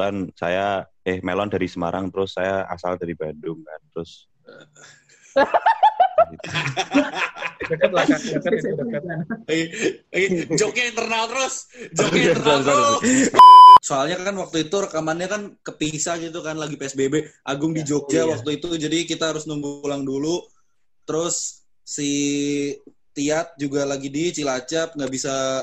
kebetulan saya eh Melon dari Semarang terus saya asal dari Bandung kan terus Dekat lah, Kak. Dekat itu dekat. Joknya internal terus. Joknya internal terus. Soalnya kan waktu itu rekamannya kan kepisah gitu kan lagi PSBB. Agung di Jogja iya. waktu itu jadi kita harus nunggu pulang dulu. Terus si Tiat juga lagi di Cilacap nggak bisa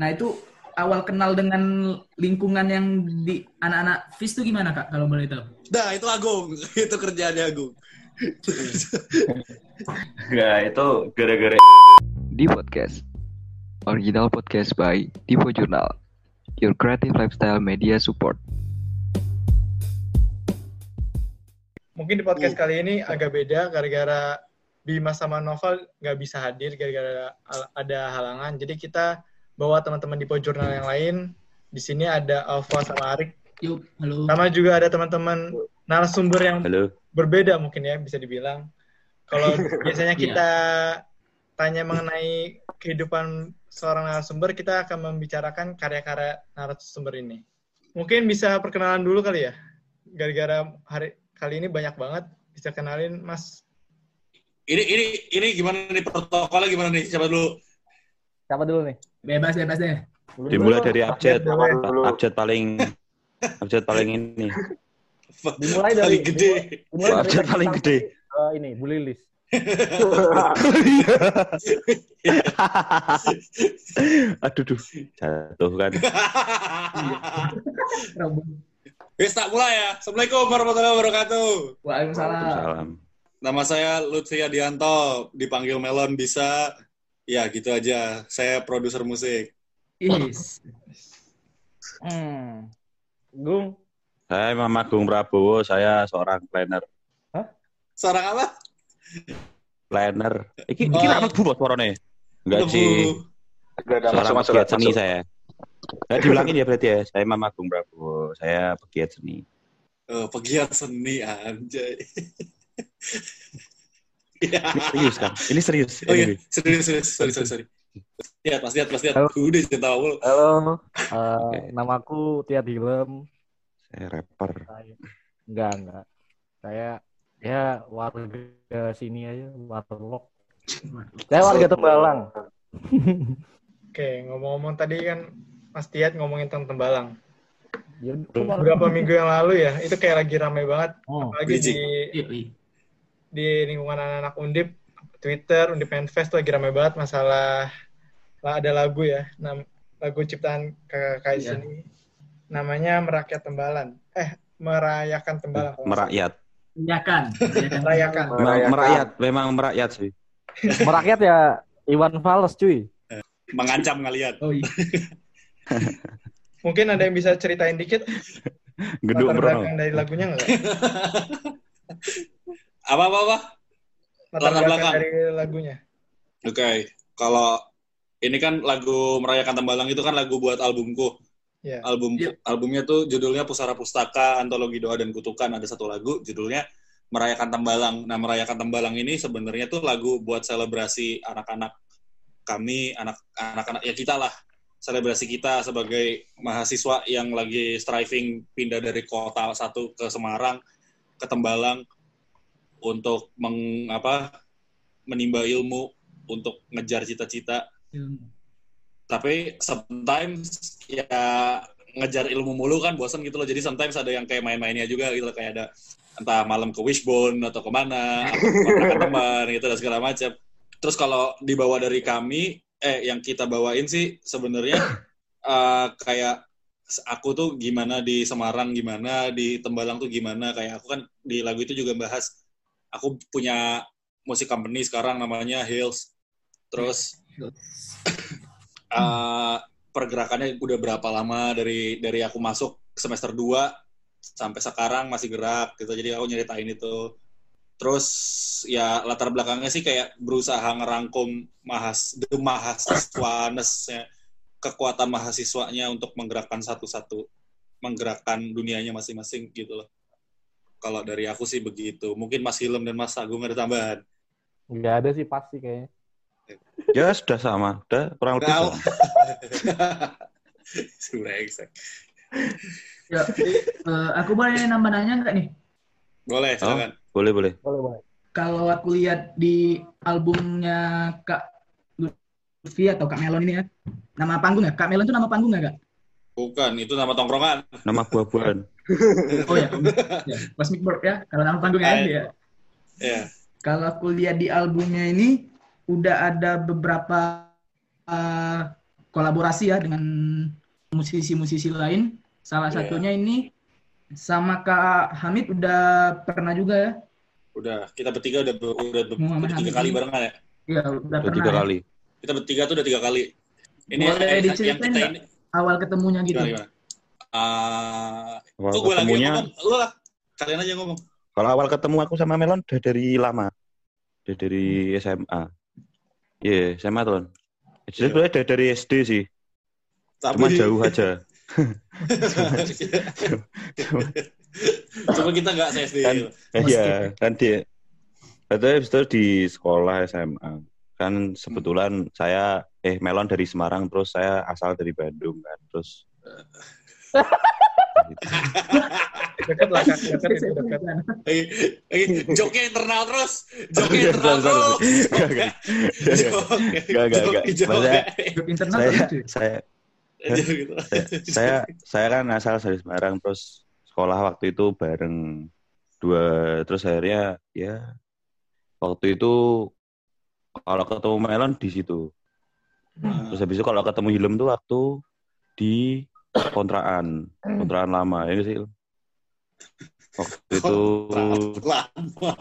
Nah itu awal kenal dengan lingkungan yang di anak-anak FIS itu gimana kak kalau boleh tahu? Nah, itu Agung. itu kerjaannya Agung. Enggak, itu gara-gara di podcast. Original podcast by Divo Journal. Your creative lifestyle media support. Mungkin di podcast kali ini agak beda gara-gara Bima sama Novel nggak bisa hadir gara-gara ada halangan. Jadi kita bawa teman-teman di jurnal yang lain. Di sini ada Alfa sama Arik. Yuk, halo. Sama juga ada teman-teman narasumber yang halo. berbeda mungkin ya bisa dibilang. Kalau biasanya Iya. kita tanya mengenai kehidupan seorang narasumber, kita akan membicarakan karya-karya narasumber ini. Mungkin bisa perkenalan dulu kali ya. Gara-gara hari kali ini banyak banget. Bisa kenalin Mas. Ini ini ini gimana nih protokolnya gimana nih? Siapa dulu? Siapa dulu nih? Bebas, bebas deh. Dimulai dari abjad, abjad paling abjad paling ini. Dimulai dari Paling gede. Dimulai dari Abjad paling gede. eh, ini Bu Lilis. Aduh, duh. jatuh kan. Wis tak mulai ya. Assalamualaikum warahmatullahi wabarakatuh. Waalaikumsalam. Salam. Nama saya Lutfi Adianto, dipanggil Melon bisa. Ya gitu aja. Saya produser musik. Is. Hmm. Gung, Saya Imam Agung Prabowo, saya seorang planner. Seorang apa? Planner. Iki Oh. iki oh. anak bu suarane. Enggak sih. Gak ada Seorang masuk-masuk. pegiat seni masuk. saya. Saya diulangin ya berarti ya. Saya Imam Agung Prabowo, saya pegiat seni. Eh, pegiat seni anjay. ya. Ini serius kan? Ini serius. Oh iya, serius, serius, sorry, sorry, sorry. Lihat, Mas Lihat, Mas Lihat. Halo. Udah jangan tahu halo. Eh, namaku Tia Dilem. Saya rapper. Saya, enggak, enggak. Saya ya warga sini aja, warlock. Saya warga Tembalang. Oke, ngomong-ngomong tadi kan Mas Tiat ngomongin tentang Tembalang. Ya, Beberapa minggu yang lalu ya, itu kayak lagi ramai banget. Oh, Lagi di, Yuk, yuk. Di lingkungan anak-anak Undip, Twitter, Undip Manifest lagi ramai banget masalah lah ada lagu ya, nam, lagu ciptaan kakak Iya. sini. Namanya Merakyat Tembalan. Eh, Merayakan salah. Merakyat. Merayakan. Merayakan. merakyat, memang merakyat sih. merakyat ya Iwan Fals, cuy. Mengancam ngeliat. Oh iya. Mungkin ada yang bisa ceritain dikit Gedung latar belakang dari lagunya nggak? Apa, apa, apa? Latar Latar belakang belakang. dari lagunya. Oke, kalau ini kan lagu Merayakan Tembalang itu kan lagu buat albumku. Ya. Album Iya. albumnya tuh judulnya Pusara Pustaka, Antologi Doa dan Kutukan. Ada satu lagu judulnya Merayakan Tembalang. Nah, Merayakan Tembalang ini sebenarnya tuh lagu buat selebrasi anak-anak kami, anak anak-anak ya kita lah. Selebrasi kita sebagai mahasiswa yang lagi striving pindah dari kota satu ke Semarang ke Tembalang untuk meng, apa menimba ilmu untuk ngejar cita-cita. Tapi sometimes ya ngejar ilmu mulu kan bosan gitu loh. Jadi sometimes ada yang kayak main-mainnya juga gitu loh. kayak ada entah malam ke wishbone atau ke mana atau ke teman gitu dan segala macam. Terus kalau dibawa dari kami eh yang kita bawain sih sebenarnya eh, kayak aku tuh gimana di Semarang gimana di Tembalang tuh gimana. Kayak aku kan di lagu itu juga bahas aku punya musik company sekarang namanya Hills. Terus eh, pergerakannya udah berapa lama dari dari aku masuk semester 2 sampai sekarang masih gerak gitu. Jadi aku nyeritain itu. Terus ya latar belakangnya sih kayak berusaha ngerangkum mahas the kekuatan mahasiswanya untuk menggerakkan satu-satu menggerakkan dunianya masing-masing gitu loh kalau dari aku sih begitu mungkin Mas Hilem dan Mas Agung ada tambahan Enggak ada sih pasti kayaknya. Ya sudah sama, udah kurang lebih sama. Brengsek. Ya, eh, aku boleh nambah nanya nggak nih? Boleh, silakan. Boleh, boleh. Boleh, boleh. Kalau aku lihat di albumnya Kak Lutfi atau Kak Melon ini ya, nama panggung ya? Kak Melon itu nama panggung nggak, Kak? Bukan, itu nama tongkrongan. Nama buah-buahan. Oh ya, ya Cosmic Bird ya, kalau nama panggungnya ya. Ya. Kalau aku lihat di albumnya ini udah ada beberapa uh, kolaborasi ya dengan musisi-musisi lain. Salah Iya. satunya ini sama Kak Hamid udah pernah juga ya? Udah, kita bertiga udah ber- udah, ber- Muhammad udah tiga Hamid kali barengan ya. Iya, udah Udah pernah. tiga ya. kali. Kita bertiga tuh udah tiga kali. Ini Boleh yang, yang kita ini Awal ketemunya gitu. gimana gimana? Ah, Awal gue lagi ketemunya, ngomong? Lu lah. Kalian aja yang ngomong. kalau awal ketemu aku sama Melon udah dari lama. Udah dari SMA. Iya, SMA tuh. Jadi Iya. sebenarnya udah dari SD sih. Tapi Cuma jauh aja. Cuma kita nggak se-SD. Kan, Oh, iya, kan dia. Itu di sekolah SMA. Kan kebetulan saya, eh Melon dari Semarang, terus saya asal dari Bandung kan. Terus lah, itu, joknya internal terus. Joknya internal terus. Gak, gak. Gak, saya, saya, saya, saya kan asal dari Semarang, terus sekolah waktu itu bareng dua, terus akhirnya ya waktu itu kalau ketemu Melon di situ. Terus habis itu kalau ketemu Hilem tuh waktu di kontraan, kontraan lama ya sih. Waktu itu Lama.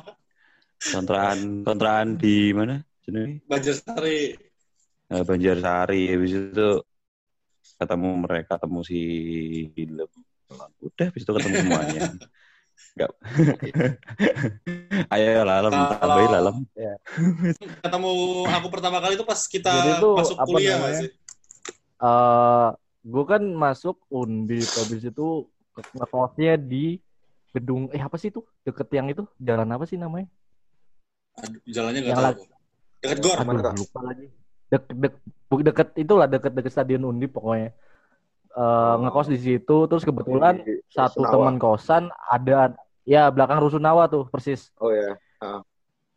kontraan kontraan di mana? Sini Banjarsari. nah, Banjarsari. Habis itu ketemu mereka, ketemu si Hilem. Udah, habis itu ketemu semuanya. Enggak. Ayo lalem, tambahin lalem. Ketemu aku pertama kali itu pas kita Jadi itu masuk kuliah namanya? sih? eh gue kan masuk Undip habis itu ke- ngekosnya di gedung eh apa sih itu deket yang itu jalan apa sih namanya Aduh, jalannya nggak Yang tahu. Dekat gor. Aduh, lupa lagi dek dek deket itulah deket deket stadion Undip pokoknya Eh ngekos di situ terus kebetulan Di satu teman kosan ada ya belakang Rusunawa tuh persis. Oh ya.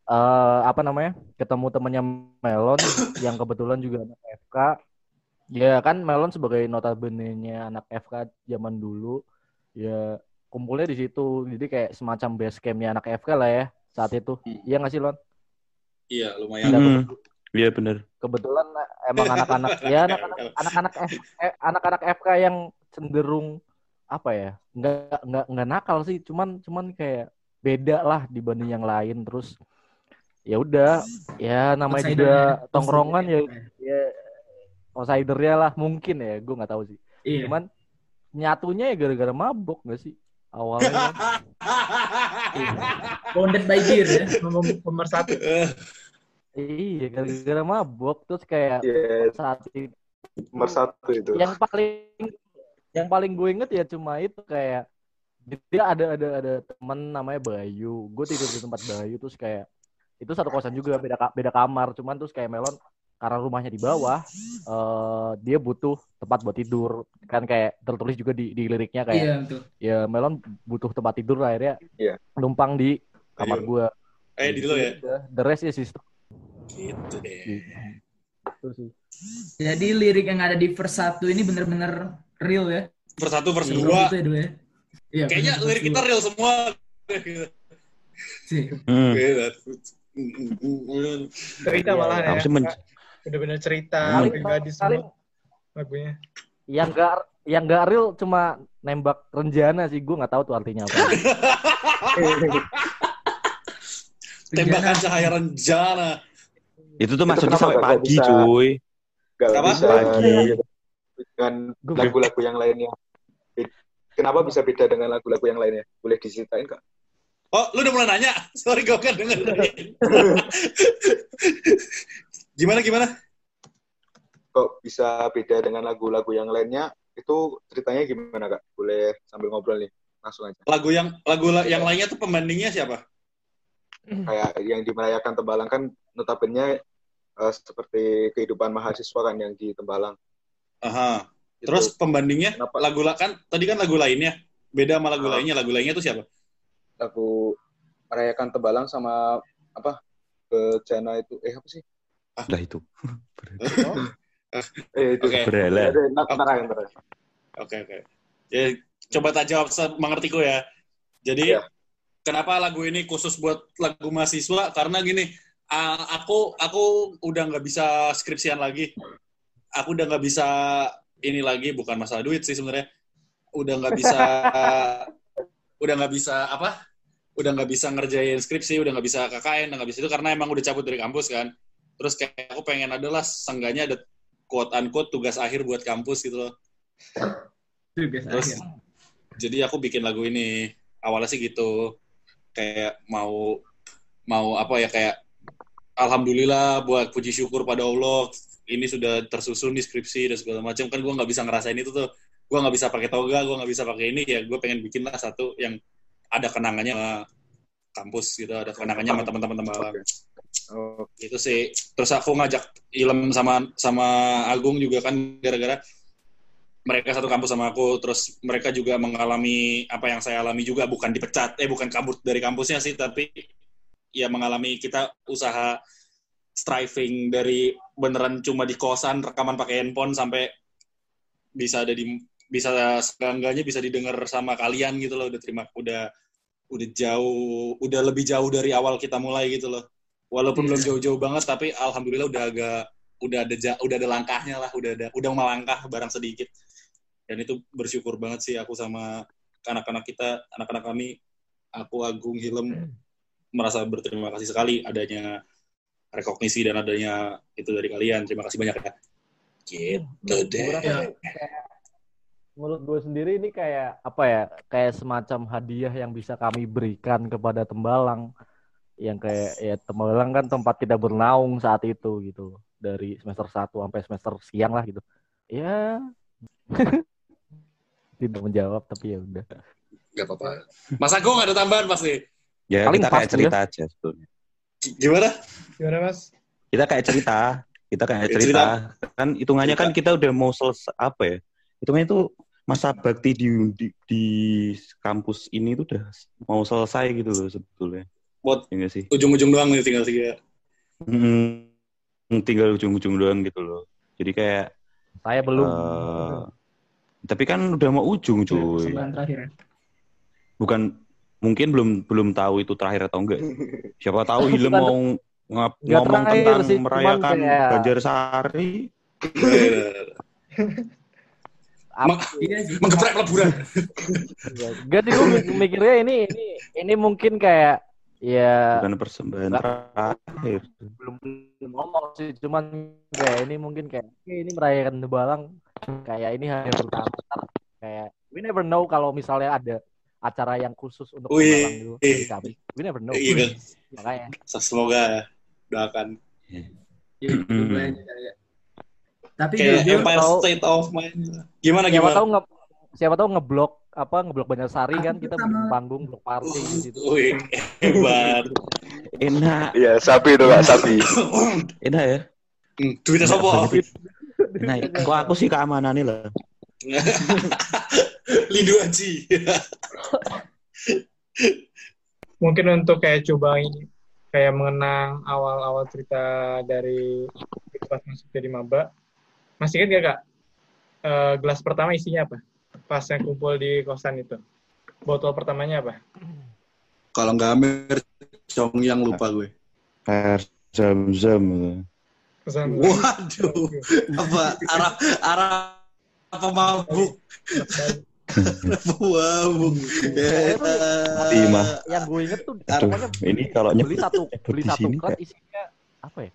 eh apa namanya ketemu temannya Melon yang kebetulan juga anak FK ya kan Melon sebagai notabene-nya anak FK zaman dulu ya kumpulnya di situ. Jadi kayak semacam base campnya anak FK lah ya saat itu. Hmm. iya nggak sih Lon? Iya, lumayan. Hmm, Iya bener. kebetulan emang anak-anak ya anak-anak anak-anak F- eh, anak-anak FK yang cenderung apa ya nggak nggak nggak nakal sih cuman cuman kayak beda lah dibanding yang lain terus ya udah ya namanya juga Outsider-nya. tongkrongan ya ya outsidernya lah mungkin ya gue nggak tahu sih Iya. cuman nyatunya ya gara-gara mabok nggak sih awalnya Bonded by beer ya. Nomor- Nomor satu. Iya gara-gara mabok terus kayak Iya, saat itu nomor satu itu. yang paling yang paling gue inget ya cuma itu kayak dia ada ada ada teman namanya Bayu gue tidur di tempat Bayu terus kayak itu satu kosan juga beda beda kamar cuman terus kayak Melon karena rumahnya di bawah eh dia butuh tempat buat tidur kan kayak tertulis juga di di liriknya kayak Iya, betul. ya Melon butuh tempat tidur akhirnya Iya. numpang di kamar Ayo. gue Eh, di dulu ya. The rest is history Gitu deh. Sih. Jadi lirik yang ada di verse 1 ini bener-bener real ya. Verse satu, verse Iya, dua. Itu ya, dua ya. Iya, Kayaknya lirik kita real semua. Sih. Hmm. Beda. Cerita Iya, malah iya. ya. Bener-bener cerita pribadi paling- semua lagunya. yang gak yang gak real cuma nembak renjana sih gue nggak tahu tuh artinya apa Tembakan cahaya renjana. Itu tuh maksudnya sampai pagi, bisa? cuy. Gak bisa Pagi. dengan Gua- lagu-lagu yang lainnya. Kenapa bisa beda dengan lagu-lagu yang lainnya? Boleh diceritain kak? Oh, lu udah mulai nanya? Sorry, gue kan denger. gimana, gimana? Kok bisa beda dengan lagu-lagu yang lainnya? Itu ceritanya gimana kak? Boleh sambil ngobrol nih. Langsung aja. Lagu yang lagu la- yang lainnya tuh pembandingnya siapa? Kayak yang di Merayakan Tembalang kan notabene eh, seperti kehidupan mahasiswa kan yang di Tembalang. Aha. Terus pembandingnya Kenapa? lagu la- kan tadi kan lagu lainnya beda sama lagu Ah. lainnya. Lagu lainnya tuh siapa? lagu merayakan tembalang sama apa bejana itu eh apa sih Lah itu. eh itu ntar aja. Oke oke. Ya, coba tak jawab se- mengertiku ya. Jadi Iya. kenapa lagu ini khusus buat lagu mahasiswa? Karena gini, a- aku aku udah nggak bisa skripsian lagi. Aku udah nggak bisa ini lagi, bukan masalah duit sih sebenarnya. Udah nggak bisa, udah nggak bisa apa? Udah nggak bisa ngerjain skripsi, udah nggak bisa KKN, udah nggak bisa itu karena emang udah cabut dari kampus kan. Terus kayak aku pengen adalah seenggaknya ada quote unquote tugas akhir buat kampus gitu loh. Itu biasa Terus aja. jadi aku bikin lagu ini awalnya sih gitu kayak mau mau apa ya kayak alhamdulillah buat puji syukur pada Allah ini sudah tersusun di skripsi dan segala macam. Kan gue nggak bisa ngerasain itu tuh. Gue nggak bisa pakai toga gue nggak bisa pakai ini ya gue pengen bikin lah satu yang ada kenangannya sama kampus gitu ada kenangannya sama teman-teman tembalang Oh, itu sih. Terus aku ngajak Ilem sama sama Agung juga kan gara-gara mereka satu kampus sama aku. Terus mereka juga mengalami apa yang saya alami juga bukan dipecat eh bukan kabur dari kampusnya sih tapi ya mengalami kita usaha striving dari beneran cuma di kosan rekaman pakai handphone sampai bisa ada di bisa seenggaknya bisa didengar sama kalian gitu loh udah terima udah udah jauh udah lebih jauh dari awal kita mulai gitu loh. Walaupun belum jauh-jauh banget tapi alhamdulillah udah agak udah ada udah ada langkahnya lah udah ada udah melangkah barang sedikit. Dan itu bersyukur banget sih aku sama anak-anak kita anak-anak kami aku Agung Hilem merasa berterima kasih sekali adanya rekognisi dan adanya itu dari kalian. Terima kasih banyak ya. Gitu Gue deh. menurut gue sendiri ini kayak apa ya kayak semacam hadiah yang bisa kami berikan kepada tembalang. Yang kayak ya tembalang kan tempat kita bernaung saat itu gitu. Dari semester 1 sampai semester siang lah gitu. Ya. Tidak menjawab tapi ya udah. Nggak apa-apa. Mas Agung ada tambahan pasti Ya Paling kita kayak cerita aja sebetulnya. gimana Gimana Mas? Kita kayak cerita, kita kayak Kayak cerita. Kan hitungannya kan kita udah mau selesai apa ya? Hitungannya itu masa bakti di, di di kampus ini tuh udah mau selesai gitu loh sebetulnya. Buat- Ya sih? ujung-ujung doang nih tinggal tiga Hmm, tinggal ujung-ujung doang gitu loh. Jadi kayak saya belum eh, tapi kan udah mau ujung cuy. Sebulan terakhir ya. Bukan mungkin belum belum tahu itu terakhir atau enggak. Siapa tahu Hilem mau ngap- Nggak ngomong terakhir tentang sih, merayakan kayak- Banjarsari. Ap- Iya sih. menggeprek peleburan Gak sih gue mikirnya ini ini ini mungkin kayak ya bukan persembahan terakhir. belum belum ngomong sih cuman kayak ini mungkin kayak "Oke, ini merayakan Tembalang kayak ini hari pertama kayak we never know kalau misalnya ada acara yang khusus untuk gitu dari kami we never know Iya kan? makanya semoga doakan Iya, kali ya. Tapi kayak jujur, Empire tahu- State of Mind gimana siapa gimana tahu nge siapa tahu ngeblok apa ngeblok Banjarsari kan kita sama- bikin panggung blok party di situ Wih, hebat. Enak, Iya, sapi itu Kak, sapi. enak ya. Duitnya sopo? Enak. Kok aku sih keamanannya lah. Lindu Aji. Mungkin untuk kayak coba ini kayak mengenang awal-awal cerita dari pas masuk jadi maba. Masih ingat gak kak? Eh, gelas pertama isinya apa? Pas yang kumpul di kosan itu. Botol pertamanya apa? Kalau nggak Amer, Chong yang lupa gue. Air zam-zam. Waduh, apa arah arah apa mabuk? mabuk. Lima. yang gue inget tuh Aduh, pokoknya ini kalau beli satu nyebut beli satu sini kan isinya apa ya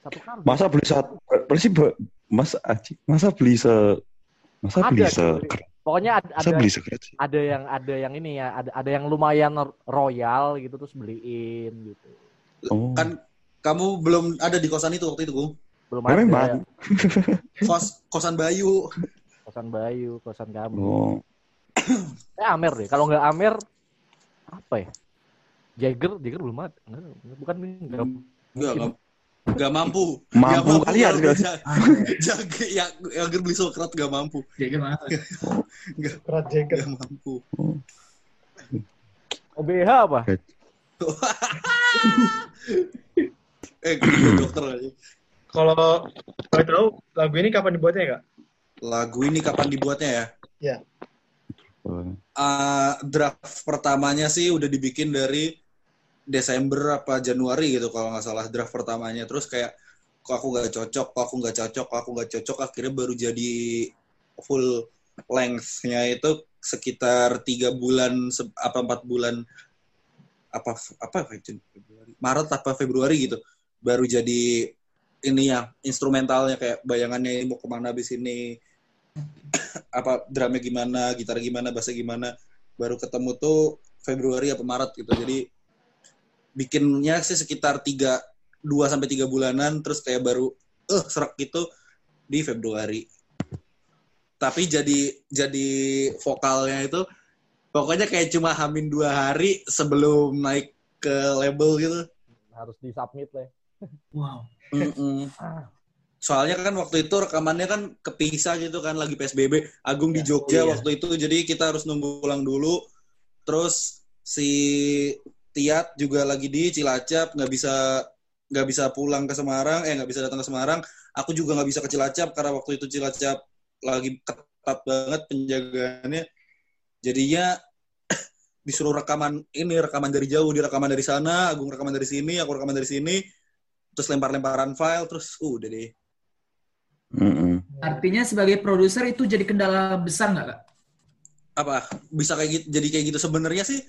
satu kardus Masa beli satu Berarti Mbak, Mas Aji, masa beli se masa Ada, beli se pokoknya ada ada, beli sih? ada yang ada yang ini ya ada ada yang lumayan royal gitu terus beliin gitu Oh. Kan kamu belum ada di kosan itu waktu itu, Gung. belum Ya, ada memang. Kos kosan Bayu. Kosan Bayu kosan kamu Oh. eh Amer deh kalau nggak Amer apa ya Jagger Jagger belum ada Nggak, bukan enggak Enggak, enggak. Gak mampu. Mampu Gak kalian, kalau guys. Ja- Jaga yang yang beli Sokrat gak mampu. Jadi gimana? Kerat Jagger. Gak mampu. OBH apa? eh, dokter aja. Kalau boleh tahu lagu ini kapan dibuatnya kak? Lagu ini kapan dibuatnya ya? Ya. Uh, draft pertamanya sih udah dibikin dari Desember apa Januari gitu kalau nggak salah draft pertamanya. Terus kayak kok aku nggak cocok, kok aku nggak cocok, kok aku nggak cocok. Akhirnya baru jadi full length-nya itu sekitar tiga bulan apa empat bulan apa apa Februari Maret apa Februari gitu baru jadi ini ya instrumentalnya kayak bayangannya ini mau ke mana abis ini apa drumnya gimana gitar gimana bassnya gimana baru ketemu tuh Februari apa Maret gitu jadi bikinnya sih sekitar tiga dua sampai tiga bulanan terus kayak baru eh serak gitu di Februari tapi jadi jadi vokalnya itu pokoknya kayak cuma hamin dua hari sebelum naik ke label gitu Harus disubmit lah. Wow. Mm-mm. Soalnya kan waktu itu rekamannya kan kepisah gitu kan lagi PSBB. Agung di Jogja Oh, iya. waktu itu jadi kita harus nunggu pulang dulu. Terus si Tiat juga lagi di Cilacap nggak bisa nggak bisa pulang ke Semarang, eh nggak bisa datang ke Semarang. Aku juga nggak bisa ke Cilacap karena waktu itu Cilacap lagi ketat banget penjagaannya. Jadinya disuruh rekaman ini rekaman dari jauh, dia rekaman dari sana, Agung rekaman dari sini, aku rekaman dari sini, terus lempar-lemparan file, terus uh, udah deh. Mm-mm. Artinya sebagai produser itu jadi kendala besar nggak kak? apa bisa kayak gitu jadi kayak gitu sebenarnya sih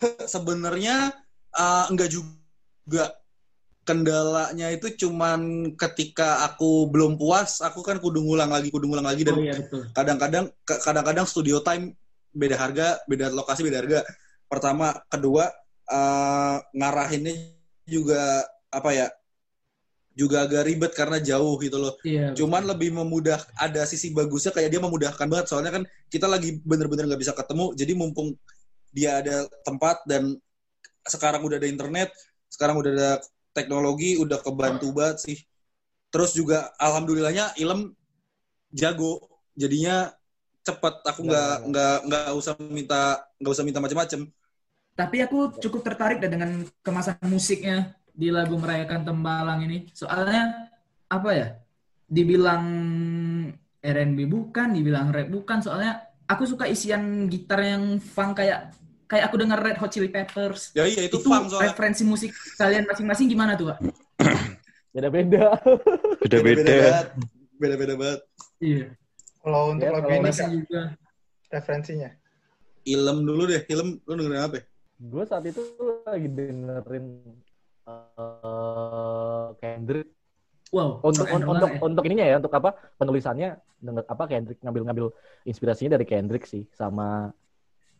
sebenarnya uh, enggak juga kendalanya itu cuman ketika aku belum puas aku kan kudu ngulang lagi kudu ngulang lagi dan Oh iya betul. kadang-kadang kadang-kadang studio time beda harga beda lokasi beda harga pertama kedua eh, ngarahinnya juga apa ya juga agak ribet karena jauh gitu loh. Iya. cuman lebih memudah ada sisi bagusnya kayak dia memudahkan banget. Soalnya kan kita lagi bener-bener nggak bisa ketemu jadi mumpung dia ada tempat dan sekarang udah ada internet sekarang udah ada teknologi udah kebantu banget sih. Terus juga alhamdulillahnya ilm jago jadinya cepet. Aku nggak nggak nggak usah minta nggak usah minta macam-macam Tapi aku cukup tertarik dengan kemasan musiknya di lagu merayakan tembalang ini. Soalnya apa ya? Dibilang R&B bukan, dibilang rap bukan. Soalnya aku suka isian gitar yang funk kayak kayak aku dengar Red Hot Chili Peppers. ya iya itu, Itu, fun soalnya referensi musik kalian masing-masing gimana tuh, Kak? Beda-beda. Beda-beda. beda-beda banget Iya. Kalau untuk Ya, lagu ini kak, juga. referensinya. ilm dulu deh ilm lu dengerin apa ya? gue saat itu lagi dengerin eh, Kendrick Wow. untuk keren untuk ya. untuk ininya ya untuk apa penulisannya denger apa Kendrick ngambil-ngambil inspirasinya dari Kendrick sih sama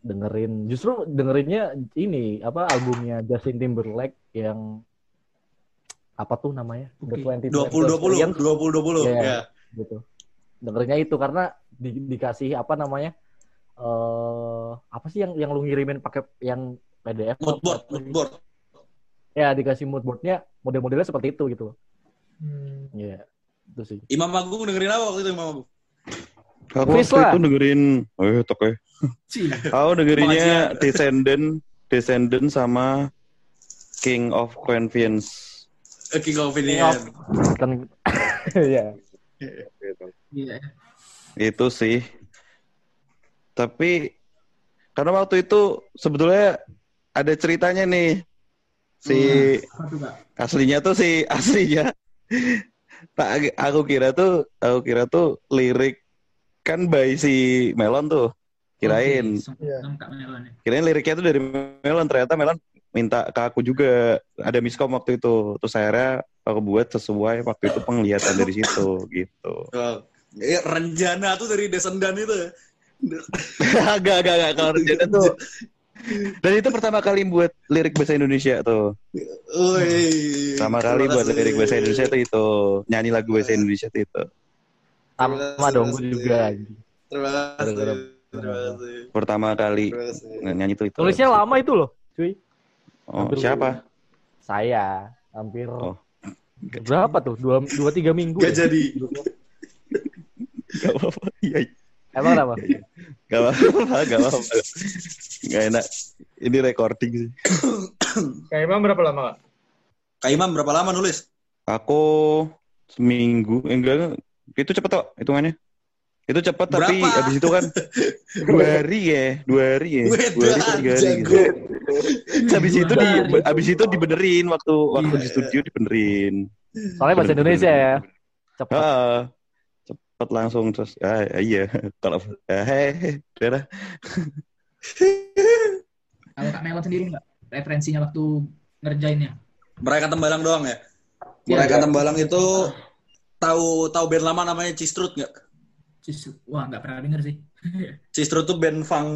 dengerin justru dengerinnya ini apa albumnya Justin Timberlake yang apa tuh namanya The Oke. 20 dua puluh dua puluh Experience, dua puluh dua puluh Iya. ya gitu dengerinnya itu karena di- dikasih apa namanya eh apa sih yang yang lu ngirimin pakai yang PDF moodboard moodboard ya dikasih moodboardnya model-modelnya seperti itu gitu loh Hmm. Iya itu sih Imam Agung dengerin apa waktu itu Imam Agung Aku Fis waktu lah. itu dengerin, oh iya tok ya. Cih. Aku dengerinnya Descendant, Descendant sama King of Convenience. Eh, King of King Indian kan ya Iya. Itu sih. Tapi karena waktu itu sebetulnya ada ceritanya nih. Si Kak? aslinya tuh si aslinya tak aku kira tuh aku kira tuh lirik kan by si Melon tuh kirain Oke, Iya. Melon ya. kirain liriknya tuh dari Melon ternyata Melon minta ke aku juga ada miskom waktu itu terus akhirnya aku buat sesuai waktu itu penglihatan dari situ gitu Oh. Eh, Renjana tuh dari Desendan itu ya. agak agak agak kalau rencana tuh dan itu pertama kali buat lirik bahasa Indonesia tuh Woi. pertama kali buat lirik bahasa Indonesia tuh itu nyanyi lagu bahasa Indonesia tuh itu sama dong gue juga Terima kasih. Gara-gara- Terima kasih. pertama kali nyanyi tuh itu tulisnya lama itu loh cuy oh siapa saya hampir Oh. Berapa tuh? Dua, dua tiga minggu Gak ya? jadi. Gak apa-apa. Iya, iya. Emang apa? Gak apa-apa, gak apa-apa. Gak enak. Ini recording sih. Kayak Imam berapa lama, Kak? Kak Imam berapa lama nulis? Aku seminggu, eh, enggak, enggak. itu cepet kok hitungannya. Itu cepet tapi Berapa? habis itu kan dua hari ya, dua hari ya, dua hari tiga hari gitu. Terus habis itu di, habis itu dibenerin waktu waktu di Iya. studio dibenerin. Soalnya bahasa Indonesia ya. Cepet. Ah, cepet langsung terus. Ah, iya, kalau ah, heh, udah dah. Kalau Kak Melon sendiri nggak referensinya waktu ngerjainnya? Merayakan Tembalang doang ya? Iya. Merayakan Tembalang itu tahu tahu band lama namanya Cistrut nggak? Cis- Wah, nggak pernah denger sih. Cistrut tuh band funk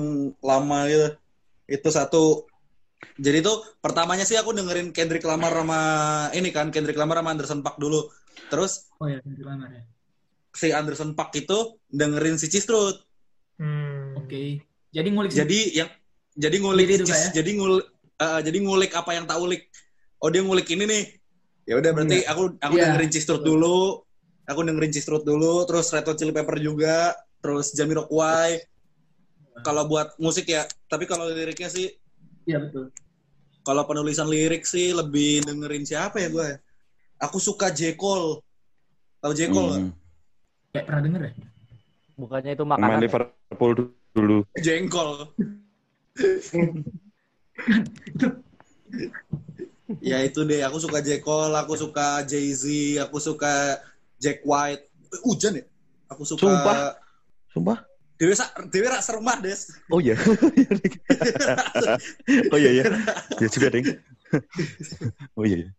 lama gitu. Itu satu. Jadi tuh pertamanya sih aku dengerin Kendrick Lamar sama ini kan Kendrick Lamar sama Anderson Paak dulu. Terus Oh ya, Kendrick Lamar ya. Si Anderson Paak itu dengerin si Cistrut. Hmm. Oke. Jadi ngulik sih. Jadi yang jadi ngulik juga Cis- ya? jadi ngul eh, jadi ngulik apa yang tak ulik. Oh dia ngulik ini nih. Ya udah berarti aku aku Iya. dengerin Cistrut dulu. Aku dengerin Cistrut dulu, terus Red Hot Chili Pepper juga, terus Jamiroquai. Kalau buat musik ya, tapi kalau liriknya sih Iya betul. kalau penulisan lirik sih lebih dengerin siapa ya gue? Aku suka J. Cole. Tahu J. Cole? Hmm. Kayak pernah denger ya? Bukannya itu Main makanan. ya? Liverpool dulu. Jengkol. ya itu deh, aku suka J. Cole, aku suka Jay-Z, aku suka Jack White. Hujan ya? Aku suka... Sumpah? Sumpah? Dewi, sa Dewi rak seremah, Des. Oh iya. oh iya iya. Ya juga, Ding. oh iya. iya.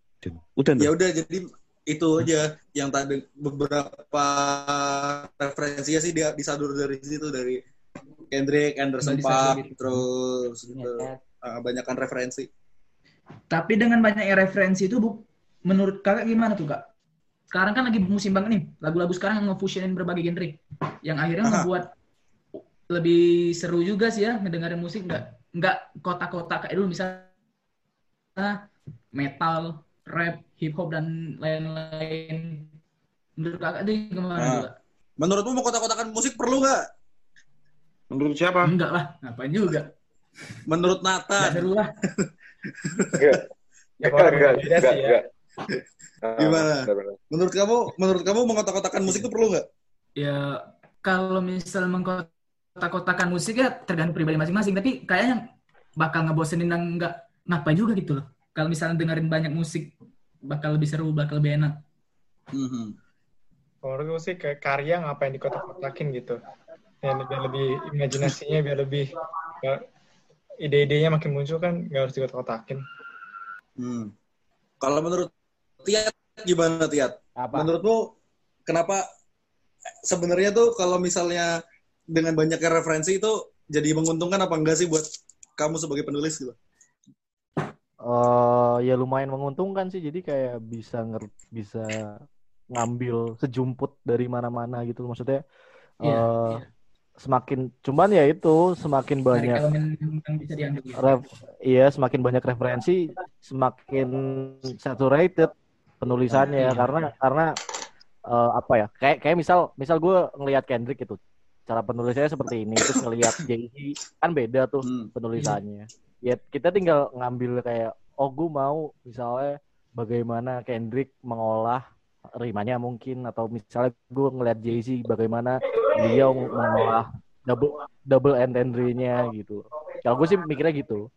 Udah. ya udah, jadi itu aja yang tadi beberapa referensinya sih dia disadur dari situ dari Kendrick, Anderson Paak, gitu. terus gitu. Ah, banyakan referensi. Tapi dengan banyaknya referensi itu, Bu, menurut kakak gimana tuh, Kak? Sekarang kan lagi musim banget nih, lagu-lagu sekarang yang ngefusionin berbagai genre. Yang akhirnya Aha. membuat lebih seru juga sih ya ngedengerin musik nggak nggak kotak-kotak kayak dulu misalnya metal, rap, hip hop dan lain-lain. Menurut kakak tuh gimana Ah. Kak? Menurutmu mau kotak-kotakan musik perlu nggak? Menurut siapa? Enggak lah, ngapain juga. Menurut Nggak Nathan, seru lah. Enggak. Ya, Enggak, enggak, sih ya. enggak. Ah, Gimana? benar-benar. menurut kamu, menurut kamu mengotak-kotakan musik itu perlu nggak? Ya kalau misal mengkotak-kotakan musik ya tergantung pribadi masing-masing. Tapi kayaknya bakal ngebosenin dan nggak ngapain juga gitu loh. Kalau misalnya dengerin banyak musik bakal lebih seru, bakal lebih enak. Mhm. Kalau menurut gue sih kayak karya ngapain dikotak-kotakin gitu. Ya, biar lebih imajinasinya biar lebih ya, ide-idenya makin muncul kan nggak harus dikotak-kotakin. Hmm. Kalau menurut Tiat gimana Tiat? Apa? Menurutmu kenapa sebenarnya tuh kalau misalnya dengan banyaknya referensi itu jadi menguntungkan apa enggak sih buat kamu sebagai penulis gitu? Eh, ya lumayan menguntungkan sih jadi kayak bisa nger bisa ngambil sejumput dari mana-mana gitu maksudnya Iya, eh, iya. semakin cuman ya itu semakin banyak elemen yang bisa diambil. ref iya semakin banyak referensi semakin saturated penulisannya Iya. karena karena eh, apa ya kayak kayak misal misal gue ngelihat Kendrick itu cara penulisannya seperti ini terus ngelihat Jay-Z kan beda tuh Hmm. penulisannya ya kita tinggal ngambil kayak oh gue mau misalnya bagaimana Kendrick mengolah rimanya mungkin atau misalnya gue ngeliat Jay-Z bagaimana dia mengolah double double entendre-nya gitu kalau gue sih mikirnya gitu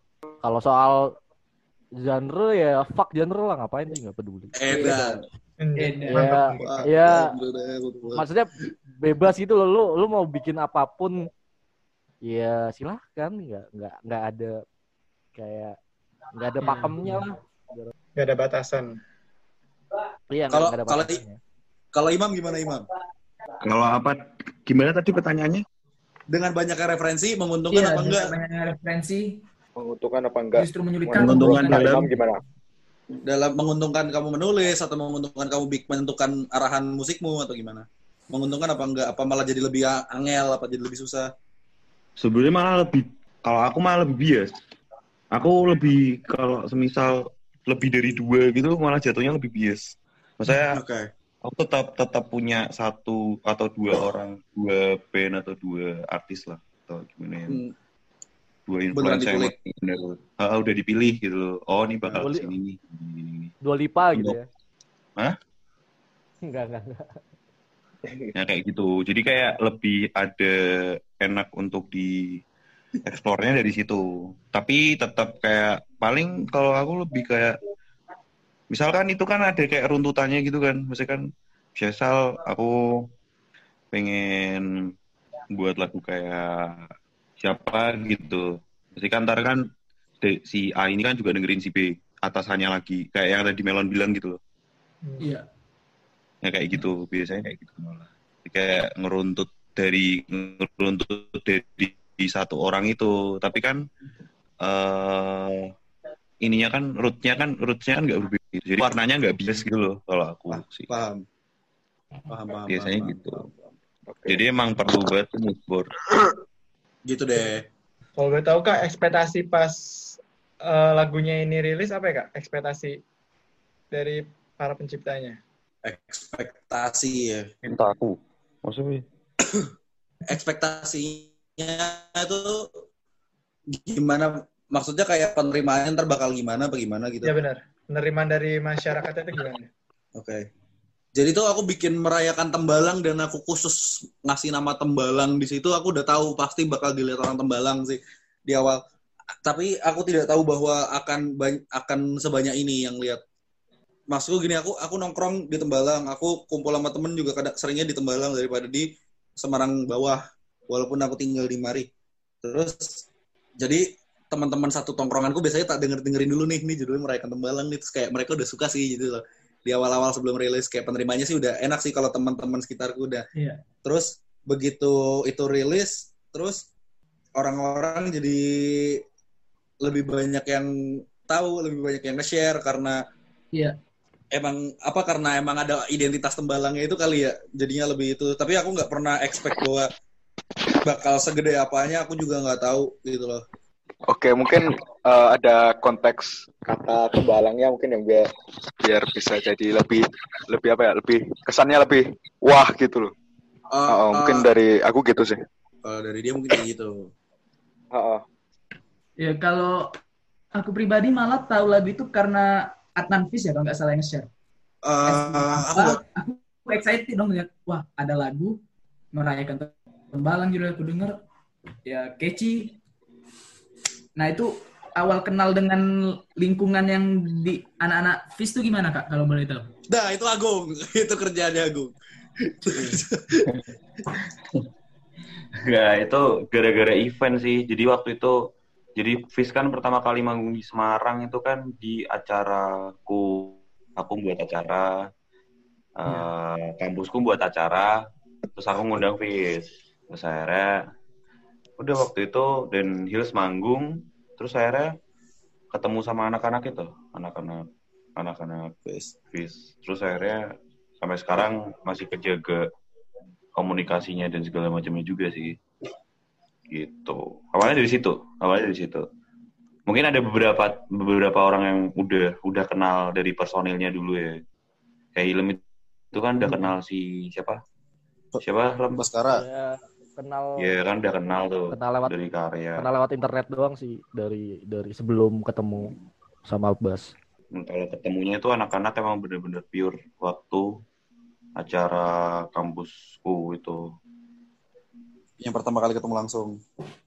kalau soal genre ya fuck genre lah ngapain sih nggak peduli Edan. Iya. Ya. bener-bener. maksudnya bebas gitu loh lu lu mau bikin apa pun ya silahkan nggak nggak nggak ada kayak nggak ada Ya. pakemnya lah Nggak ada batasan. iya Kalau- kalau- pakemnya. Kalau Imam gimana Imam? Kalau apa? Gimana tadi pertanyaannya? Dengan banyaknya referensi menguntungkan Iya, apa enggak? banyaknya referensi Menguntungkan apa enggak? justru menyulitkan Menguntungkan dalam- gimana? Dalam menguntungkan kamu menulis atau menguntungkan kamu menentukan arahan musikmu atau gimana? Menguntungkan apa enggak? Apa malah jadi lebih angel? Apa jadi lebih susah? Sebenarnya malah lebih kalau aku malah lebih bias. Aku lebih kalau semisal lebih dari dua gitu malah jatuhnya lebih bias. Maksudnya Oke. aku tetap tetap punya satu atau dua orang, dua band atau dua artis lah atau gimana ya. Hmm, Dua influencer yang dikulik. bener Ah, udah dipilih gitu loh. Oh, ini bakal Dipilih. ke sini nih. Dua lipa gitu ya. Hah? Enggak, enggak, enggak. Ya kayak gitu. Jadi kayak lebih ada enak untuk di eksplornya dari situ. Tapi tetap kayak paling kalau aku lebih kayak misalkan itu kan ada kayak runtutannya gitu kan. Misalkan misal aku pengen buat lagu kayak siapa gitu. Mesti kan ntar kan si A ini kan juga dengerin si B atasannya lagi kayak yang tadi Melon bilang gitu loh. Iya. ya kayak gitu biasanya kayak gitu malah kayak ngeruntut dari ngeruntut dari satu orang itu tapi kan eh ininya kan rootnya kan rootnya kan nggak berbeda jadi warnanya nggak bias gitu loh kalau aku sih Paham. Paham, paham. Biasanya paham, gitu. paham, paham. Jadi emang perlu banget tuh mood board Gitu deh. Kalau boleh tahu kak, ekspektasi pas eh, lagunya ini rilis apa ya kak? Ekspektasi dari para penciptanya. Ekspektasi ya. minta aku maksudnya Ekspektasinya itu gimana? Maksudnya kayak penerimaannya ntar bakal gimana, bagaimana gitu. Ya benar. Penerimaan dari masyarakat itu gimana? Oke. Jadi tuh aku bikin merayakan tembalang dan aku khusus ngasih nama tembalang di situ. Aku udah tahu pasti bakal dilihat orang tembalang sih di awal. Tapi aku tidak tahu bahwa akan akan sebanyak ini yang lihat. Maksudku gini, aku aku nongkrong di Tembalang, aku kumpul sama temen juga kadang seringnya di Tembalang daripada di Semarang bawah. Walaupun aku tinggal di Mari. Terus jadi teman-teman satu tongkronganku biasanya tak denger dengerin dulu nih, nih judulnya merayakan Tembalang nih. Terus kayak mereka udah suka sih gitu loh di awal-awal sebelum rilis kayak penerimanya sih udah enak sih kalau teman-teman sekitarku udah. Iya. Terus begitu itu rilis, terus orang-orang jadi lebih banyak yang tahu, lebih banyak yang nge-share karena Iya. emang apa karena emang ada identitas tembalangnya itu kali ya jadinya lebih itu. Tapi aku nggak pernah expect bahwa bakal segede apanya aku juga nggak tahu gitu loh. Oke, mungkin eh, ada konteks kata tembalangnya mungkin yang biar biar bisa jadi lebih lebih apa ya, lebih kesannya lebih wah gitu loh. Eh, Oh, eh, mungkin dari aku gitu sih. kalau dari dia mungkin gitu. Heeh. Ya kalau aku pribadi malah tahu lagu itu karena Adnan Fis ya kalau nggak salah yang share. Eh, aku nggak- aku, aku excited dong lihat wah ada lagu merayakan tembalang gitu aku denger ya catchy. Nah itu awal kenal dengan lingkungan yang di anak-anak Fis itu gimana kak kalau boleh tahu? Nah, itu Agung. itu kerjaannya Agung. Enggak, itu gara-gara event sih. Jadi waktu itu, jadi Fis kan pertama kali manggung di Semarang itu kan di acaraku, aku buat acara, eh, kampusku buat acara, terus aku ngundang Fis. Terus akhirnya, udah waktu itu, dan Hills manggung, terus akhirnya ketemu sama anak-anak itu, anak-anak, anak-anak Fis. Fis. Terus akhirnya, sampai sekarang masih kejaga komunikasinya dan segala macamnya juga sih. Gitu. Awalnya dari situ awalnya dari situ. Mungkin ada beberapa beberapa orang yang udah udah kenal dari personilnya dulu ya. Kayak Ilem itu kan udah kenal si siapa? Siapa Lem Baskara. Ya, kenal ya kan udah kenal tuh kenal lewat dari karya kenal lewat internet doang sih dari dari sebelum ketemu sama Albas. Hmm, kalau ketemunya itu anak-anak emang bener-bener pure waktu acara kampusku itu Yang pertama kali ketemu langsung.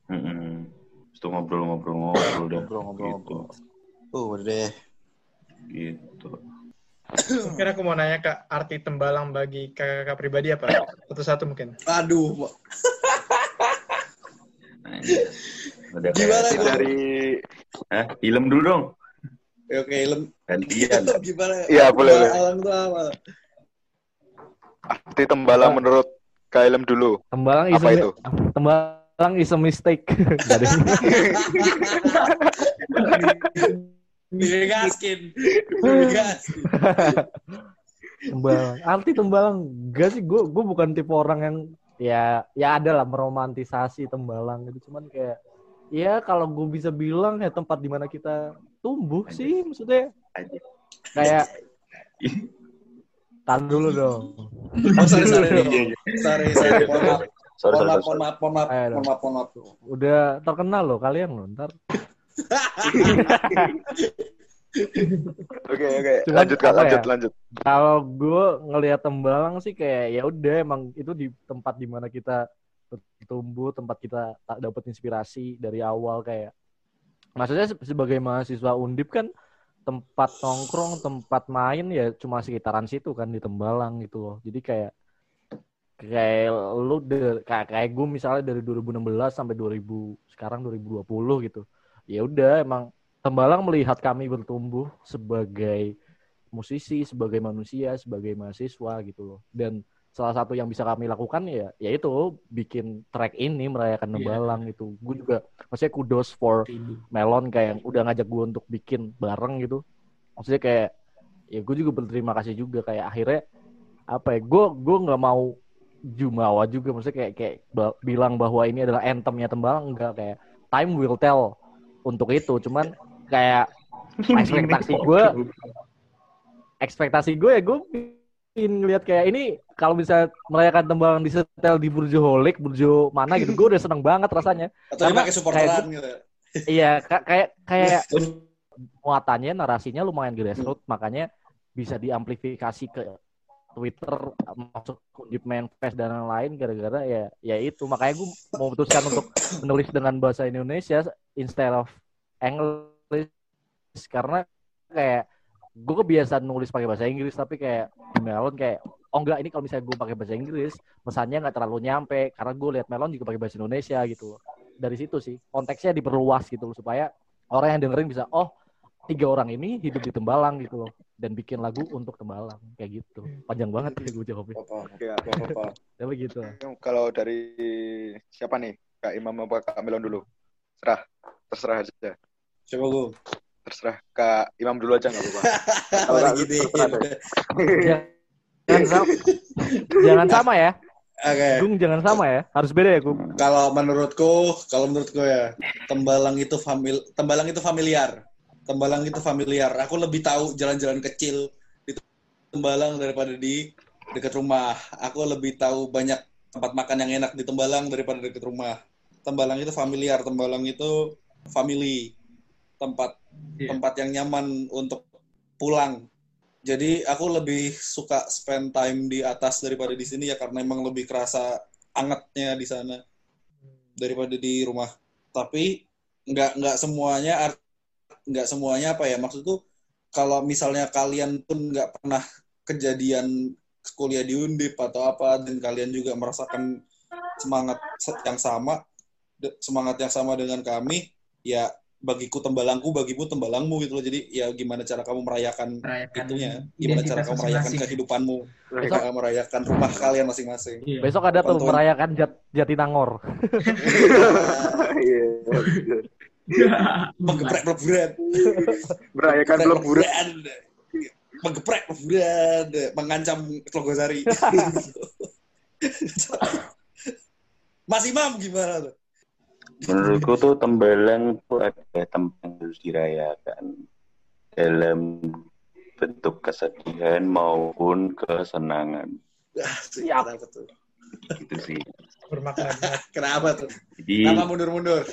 Mm-mm. Terus itu ngobrol-ngobrol-ngobrol dah Ngobrol-ngobrol. Uh, udah deh. gitu, gitu. Mungkin aku mau nanya kak, arti tembalang bagi kakak-kakak pribadi apa? Satu-satu mungkin. Aduh, Nah, udah Gimana, Bang? Dari Hah? Ilem dulu dong Ya, oke, Ilem. gantian Gimana? Iya, boleh, boleh. Alang tuh apa? arti tembalang menurut Kailem dulu. Tembalang is Apa itu? Tembalang is a mistake. Digaskin. Digaskin. tembalang. Arti tembalang. Gak sih, gue gue bukan tipe orang yang ya ya ada lah meromantisasi tembalang gitu. Cuman kayak ya kalau gue bisa bilang ya tempat di mana kita tumbuh sih maksudnya Anjir. kayak Tahan dulu dong. Oh, sorry, sorry. Iya, iya. sorry, sorry. Mohon maaf. Sorry, Mohon sorry, maaf, mohon maaf, maaf, Ayo dong. mohon maaf, mohon maaf. Udah terkenal loh kalian loh. Ntar Oke oke. Lanjut kak, lanjut ya? lanjut. kalau gue ngelihat Tembalang sih kayak ya udah emang itu di tempat di mana kita tumbuh, tempat kita tak dapat inspirasi dari awal kayak maksudnya se- sebagai mahasiswa undip kan tempat nongkrong, tempat main ya cuma sekitaran situ kan di Tembalang gitu loh. Jadi kayak kayak lu de- kayak kayak gue misalnya dari 2016 sampai 2000 sekarang 2020 gitu. Ya udah emang Tembalang melihat kami bertumbuh sebagai musisi, sebagai manusia, sebagai mahasiswa gitu loh. Dan salah satu yang bisa kami lakukan ya yaitu bikin track ini merayakan Iya. Tembalang gitu. Gue juga maksudnya kudos for. Melon kayak udah ngajak gue untuk bikin bareng gitu. Maksudnya kayak ya gue juga berterima kasih juga kayak akhirnya apa ya gue gue nggak mau jumawa juga maksudnya kayak kayak bilang bahwa ini adalah anthemnya Tembalang enggak kayak time will tell untuk itu. Cuman kayak ekspektasi gue ekspektasi gue ya gue ingin ngeliat kayak ini kalau bisa merayakan Tembalang di setel di Burjo Holik Burjo mana gitu gue udah seneng banget rasanya. Atau Karena dipakai supporteran gitu. iya ka- kayak kayak muatannya narasinya lumayan grassroots makanya bisa diamplifikasi ke Twitter masuk Undip Manifest dan lain-lain gara-gara ya ya itu. Makanya gue memutuskan untuk menulis dengan bahasa Indonesia instead of English. Karena kayak gue kebiasaan nulis pakai bahasa Inggris tapi kayak Melon kayak oh enggak ini kalau misalnya gue pakai bahasa Inggris pesannya nggak terlalu nyampe. Karena gue lihat Melon juga pakai bahasa Indonesia gitu. Dari situ sih konteksnya diperluas gitu loh supaya orang yang dengerin bisa oh tiga orang ini hidup di Tembalang gitu loh dan bikin lagu untuk Tembalang kayak gitu panjang banget ya gue jawabnya Apa, Oke, apa, apa. tapi gitu Kalau dari siapa nih? Kak Imam apa Kak Melon dulu? Serah, terserah aja. Coba gue. Terserah Kak Imam dulu aja nggak apa-apa. Kalau deh. jangan sama jangan sama ya Oke. Gung jangan sama ya harus beda ya Gung Kalau menurutku, kalau menurutku ya, Tembalang itu famil, Tembalang itu familiar. Tembalang itu familiar. Aku lebih tahu jalan-jalan kecil di Tembalang daripada di dekat rumah. Aku lebih tahu banyak tempat makan yang enak di Tembalang daripada dekat rumah. Tembalang itu familiar. Tembalang itu family. Tempat Iya. tempat yang nyaman untuk pulang. Jadi aku lebih suka spend time di atas daripada di sini ya karena emang lebih kerasa angetnya di sana daripada di rumah. Tapi nggak nggak semuanya art- nggak semuanya apa ya. Maksudku kalau misalnya kalian pun nggak pernah kejadian kuliah di Undip atau apa dan kalian juga merasakan semangat se- yang sama semangat yang sama dengan kami ya bagiku tembalangku bagimu tembalangmu gitu loh. Jadi ya gimana cara kamu merayakan Merayakan itunya? gimana cara kamu merayakan kehidupanmu? Cara merayakan rumah kalian masing-masing? Iya. besok ada tuh merayakan Jat Jatinangor. Iya. menggeprek peleburan Merayakan peleburan. menggeprek peleburan mengancam Logosari Mas Imam gimana tuh? Menurutku tuh tembalang tuh ada tempat yang harus dirayakan dalam bentuk kesedihan maupun kesenangan. Siap. Kenapa tuh? Gitu sih. Bermakna. Kenapa tuh? Jadi Kenapa mundur-mundur?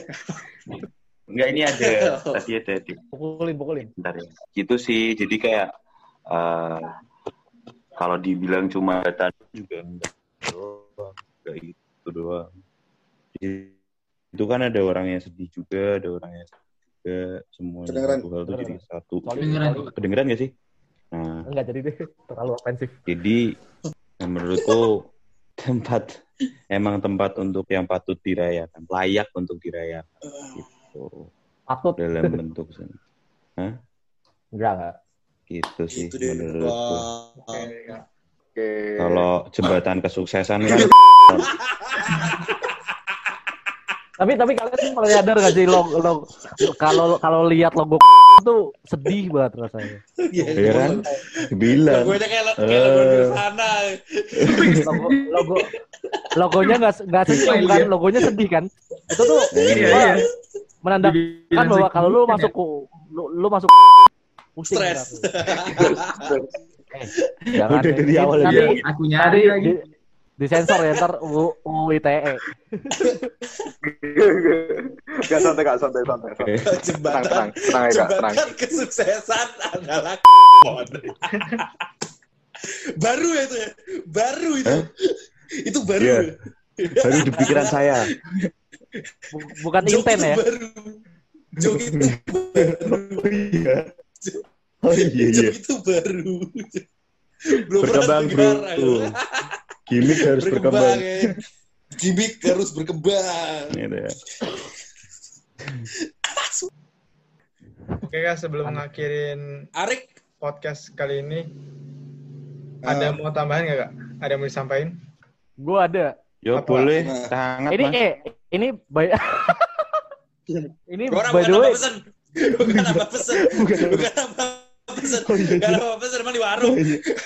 Enggak ini ada tadi ada di pukulin pukulin bentar ya. Gitu sih. Jadi kayak eh, kalau dibilang cuma data juga enggak doang. Enggak itu doang. Jadi, itu kan ada orang yang sedih juga, ada orang yang sedih juga, semuanya Kedengeran. satu hal tuh jadi satu. Kedengeran. Kedengeran gak sih? Nah, enggak jadi deh terlalu ofensif jadi menurutku tempat emang tempat untuk yang patut dirayakan, layak untuk dirayakan gitu patut dalam bentuk sen- enggak enggak gitu sih Itu deh. menurutku. Oke. Kalau jembatan kesuksesan kan tapi tapi kalian pernah nyadar gak sih lo lo kalau kalau lihat logo itu sedih banget rasanya ya kan bilang Gue kayak kayak Eh. sana. logo logo logonya nggak nggak senyum kan logonya sedih kan itu tuh Iya, wah, iya. Menandakan bahwa kalau lu masuk ya. ku- lu, lu masuk Stres. Eh, jangan Udah dari awal Nanti- dia. Aku nyari lagi. di, disensor ya ntar U- UU ITE. Gak santai kak, santai santai. santai. Tenang jembatan tenang tenang ya tenang. jembatan kesuksesan adalah baru ya itu ya baru itu itu baru Iya. Ya? Baru di pikiran saya. Bu- Bukan inten ya. baru baru Oh iya. Oh iya iya. itu baru belum Berkembang bro. Gimik harus berkembang. ya. gimmick harus berkembang Gitu ya. Oke kak, sebelum ngakhirin Arik podcast kali ini, ada mau tambahan nggak kak? Ada yang mau disampaikan? Gue ada. Yo Apa? boleh Nah. sangat Ini mas. eh ini by ini orang by bukan the way pesen bukan apa pesen bukan apa pesen Oh, iya, bukan apa pesen emang di warung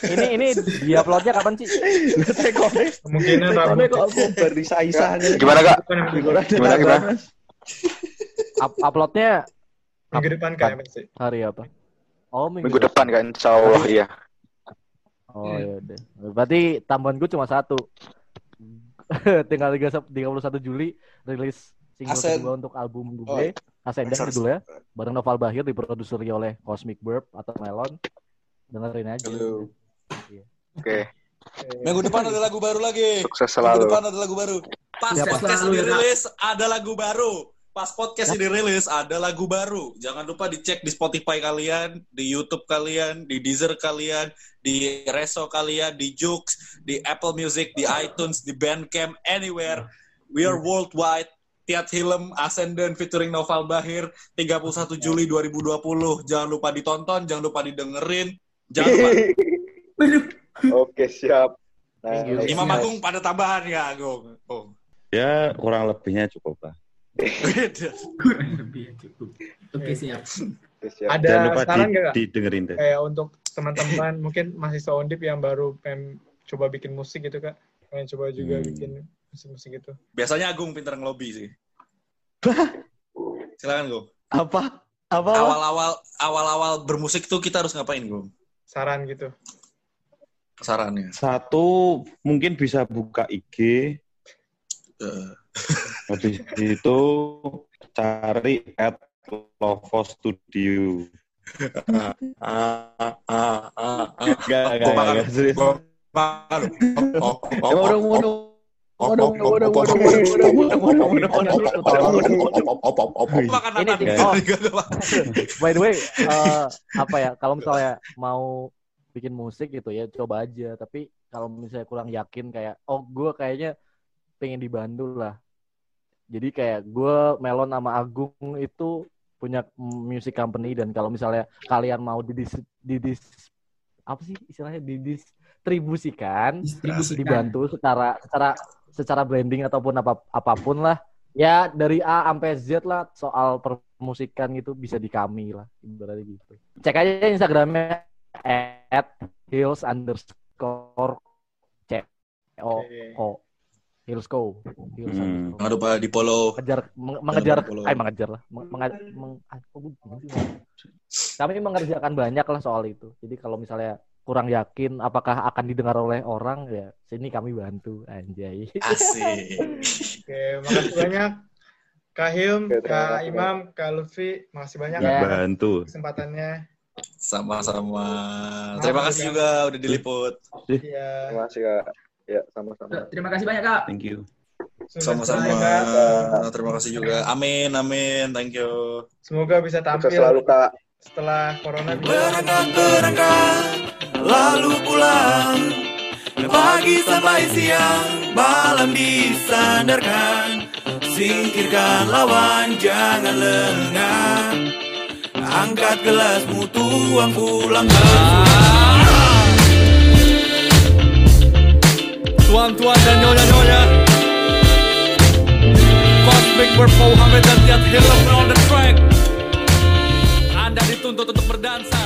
ini ini dia uploadnya kapan sih? Kemungkinan Tapi Rabu. kok aku berisah-isah Gimana kak? Gimana, gimana? Up- uploadnya minggu depan kak MSC. hari apa? Oh minggu, Minggu depan kak, insya Allah iya. Oh ya udah. Berarti tambahan gue cuma satu. Tinggal 31 Juli rilis single Asen. kedua untuk album Oh, gue. Ascendant Exorcist. judulnya. Bareng Noval Bahir diproduseri oleh Cosmic Burp atau Melon. Dengerin aja. Halo. Oke, minggu depan ada lagu baru lagi sukses minggu selalu. depan ada lagu baru pas podcast ya, Kak. dirilis ada lagu baru pas podcast dirilis ada lagu baru. Jangan lupa dicek di Spotify kalian di YouTube kalian di Deezer kalian di Reso kalian di Joox di Apple Music di iTunes di Bandcamp anywhere. We are worldwide. Tiat Hilem Ascendant featuring Noval Bahir 31 Juli 2020 jangan lupa ditonton jangan lupa didengerin. Jangan lupa. Oke siap. Nah, Imam. Agung pada tambahan ya Agung. Oh. Ya kurang lebihnya cukup lah. Lebih ya, cukup. Oke siap. Siap. Ada Jangan lupa saran di, nggak kak? didengerin deh. Kayak untuk teman-teman mungkin mahasiswa undip yang baru pengen coba bikin musik gitu kak, pengen coba juga Hmm. bikin musik-musik gitu. Biasanya Agung pinter ngelobi sih. Silakan Gung. Apa? Apa? Awal-awal awal-awal bermusik tuh kita harus ngapain Gung? Saran gitu. Sarannya. Satu mungkin bisa buka IG, Eh, habis itu cari at Lovo Studio. Enggak, enggak, enggak, serius. Gak, gak, gak. By the way, eh, apa ya? Kalau misalnya mau bikin musik gitu ya, coba aja. Tapi kalau misalnya kurang yakin kayak, oh gue kayaknya pengen dibantu lah. Jadi kayak gue Melon sama Agung itu punya music company dan kalau misalnya kalian mau didis, didis apa sih istilahnya? Didistribusikan, Distribusikan. dibantu secara secara secara branding ataupun apa apa pun lah. Ya dari A sampai Z lah soal permusikan gitu bisa di kami lah ibaratnya gitu. Cek aja instagramnya at hills underscore c o o hillsco hills Hmm. Jangan lupa di follow. mengejar meng- mengejar eh mengejar lah Meng- meng- kami mengerjakan banyak lah soal itu jadi kalau misalnya kurang yakin apakah akan didengar oleh orang ya sini kami bantu anjay Asik. Oke, makasih banyak. Kak Hilm, Kak. Imam, Kak Lutfi, makasih banyak Ya. Bantu. kesempatannya. Sama-sama. Terima kasih juga udah diliput. Ya, Terima kasih kak. Ya sama-sama. Terima kasih banyak kak. Thank you. sukses Sama-sama. Terima kasih juga. Amin, amin. Thank you. Semoga bisa Sukses tampil selalu kak. setelah corona bisa. Berangkat berangkat lalu pulang Pagi sampai siang malam disandarkan Singkirkan lawan jangan lengah Angkat gelasmu tuang pulang Tuan-tuan dan nyonya-nyonya Cosmic Purple Muhammad dan Tiat Hilal on the track. Anda dituntut untuk berdansa